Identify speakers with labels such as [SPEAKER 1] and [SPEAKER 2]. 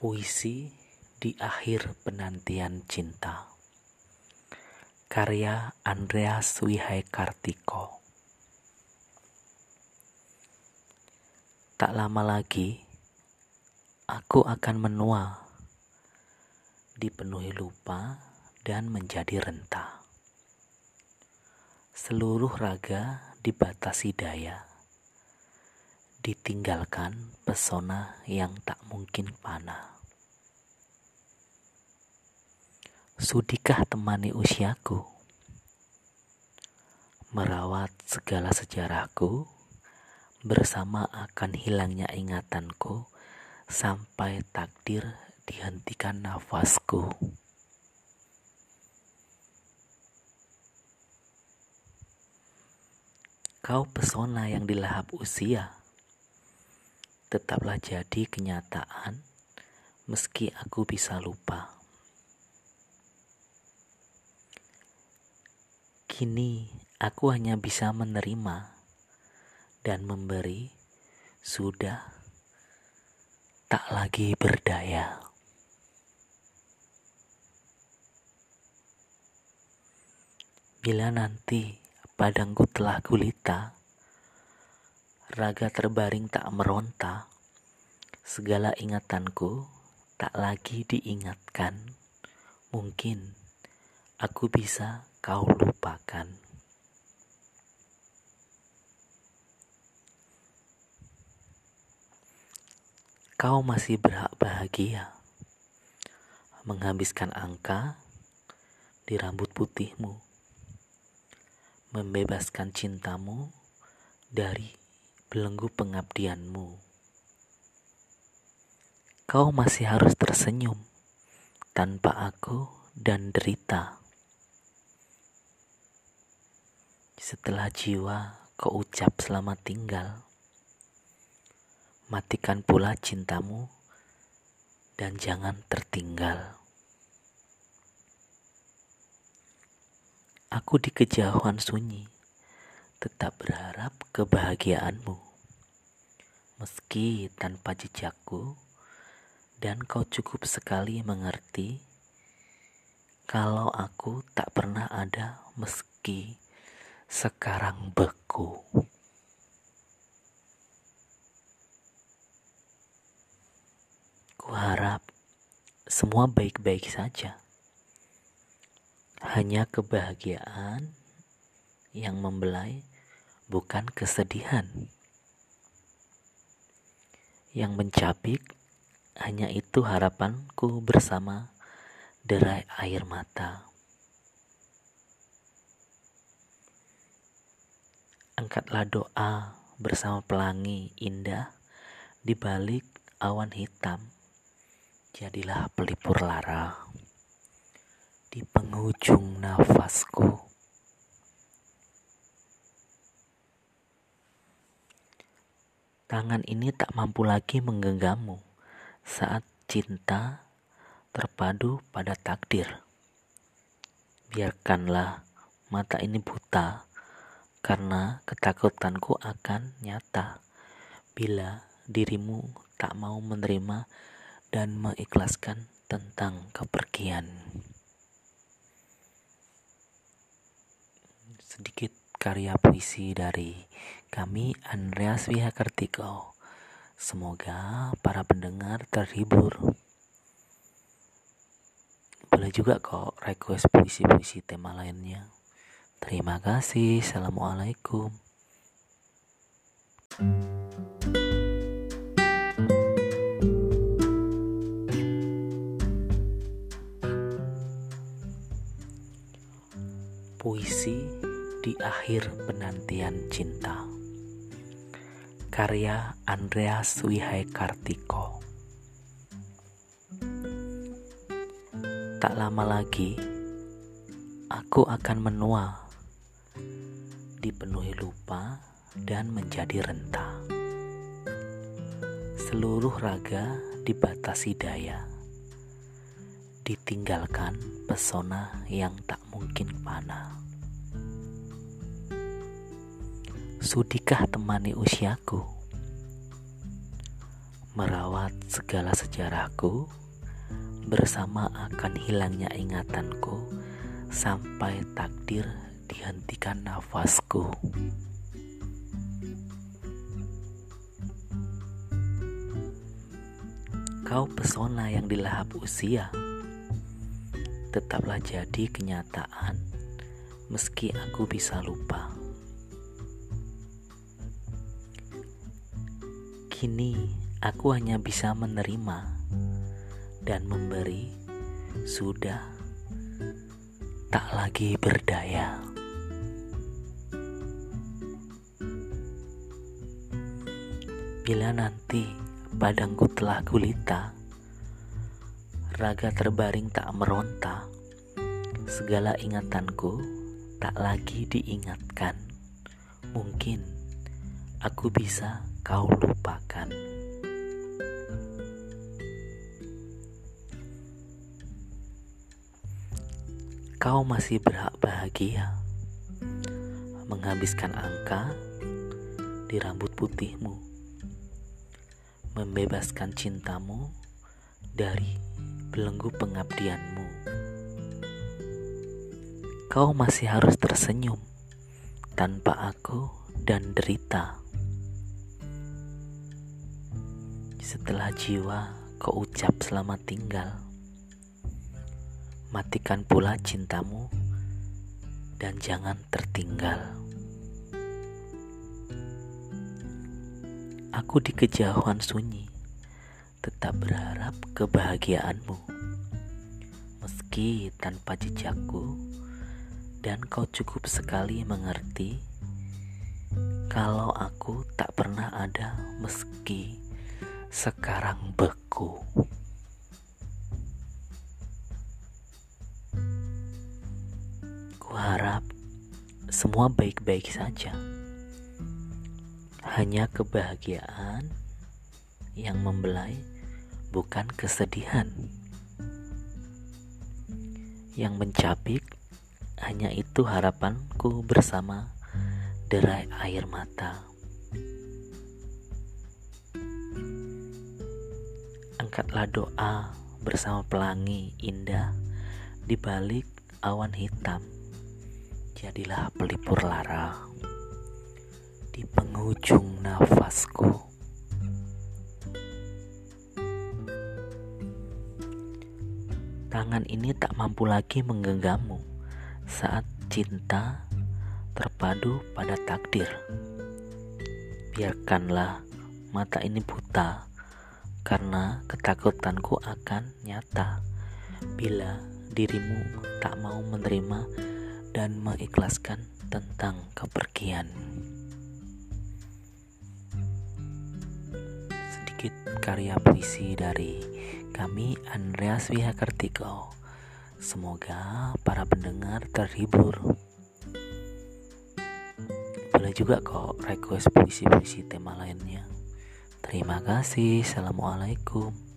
[SPEAKER 1] Puisi di akhir penantian cinta. Karya Andreas Wihai Kartiko. Tak lama lagi Aku akan menua Dipenuhi lupa dan menjadi renta. Seluruh raga dibatasi daya ditinggalkan pesona yang tak mungkin panah. Sudikah temani usiaku? Merawat segala sejarahku bersama akan hilangnya ingatanku sampai takdir dihentikan nafasku. Kau pesona yang dilahap usia tetaplah jadi kenyataan meski aku bisa lupa. Kini aku hanya bisa menerima dan memberi sudah tak lagi berdaya. Bila nanti padangku telah gulita, raga terbaring tak meronta, segala ingatanku tak lagi diingatkan. Mungkin aku bisa kau lupakan. Kau masih berhak bahagia menghabiskan angka di rambut putihmu, membebaskan cintamu dari belenggu pengabdianmu. Kau masih harus tersenyum tanpa aku dan derita. Setelah jiwa kau ucap selamat tinggal, matikan pula cintamu dan jangan tertinggal. Aku di kejauhan sunyi tetap berharap kebahagiaanmu. Meski tanpa jejakku, dan kau cukup sekali mengerti kalau aku tak pernah ada meski sekarang beku. Kuharap semua baik-baik saja. Hanya kebahagiaan yang membelai bukan kesedihan. Yang mencabik hanya itu harapanku bersama derai air mata. Angkatlah doa bersama pelangi indah di balik awan hitam. Jadilah pelipur lara di penghujung nafasku. Tangan ini tak mampu lagi menggenggammu saat cinta terpadu pada takdir. Biarkanlah mata ini buta karena ketakutanku akan nyata bila dirimu tak mau menerima dan mengikhlaskan tentang kepergian. Sedikit karya puisi dari kami Andreas Wihakartiko. Semoga para pendengar terhibur. Boleh juga kok request puisi-puisi tema lainnya. Terima kasih. Assalamualaikum. Puisi di akhir penantian cinta. Karya Andreas Wihai Kartiko. Tak lama lagi, aku akan menua, dipenuhi lupa dan menjadi renta. Seluruh raga dibatasi daya, ditinggalkan pesona yang tak mungkin panah. Sudikah temani usiaku? merawat segala sejarahku bersama akan hilangnya ingatanku sampai takdir dihentikan nafasku. Kau pesona yang dilahap usia, tetaplah jadi kenyataan meski aku bisa lupa. Kini aku hanya bisa menerima dan memberi, sudah tak lagi berdaya. Bila nanti Padangku telah gulita Raga terbaring tak meronta Segala ingatanku tak lagi diingatkan Mungkin aku bisa kau lupakan Kau masih berhak bahagia Menghabiskan angka di rambut putihmu membebaskan cintamu dari belenggu pengabdianmu. Kau masih harus tersenyum tanpa aku dan derita. Setelah jiwa kau ucap selamat tinggal, matikan pula cintamu dan jangan tertinggal. Aku di kejauhan sunyi, tetap berharap kebahagiaanmu. Meski tanpa jejakku, dan kau cukup sekali mengerti kalau aku tak pernah ada meski sekarang beku. Kuharap semua baik-baik saja hanya kebahagiaan yang membelai, bukan kesedihan. Yang mencapik hanya itu harapanku bersama derai air mata. Angkatlah doa bersama pelangi indah di balik awan hitam. Jadilah pelipur lara di penghujung nafasku. Tangan ini tak mampu lagi menggenggammu saat cinta terpadu pada takdir. Biarkanlah mata ini buta karena ketakutanku akan nyata bila dirimu tak mau menerima dan mengikhlaskan tentang kepergian. sedikit karya puisi dari kami Andreas Wihakartiko. Semoga para pendengar terhibur. Boleh juga kok request puisi-puisi tema lainnya. Terima kasih. Assalamualaikum.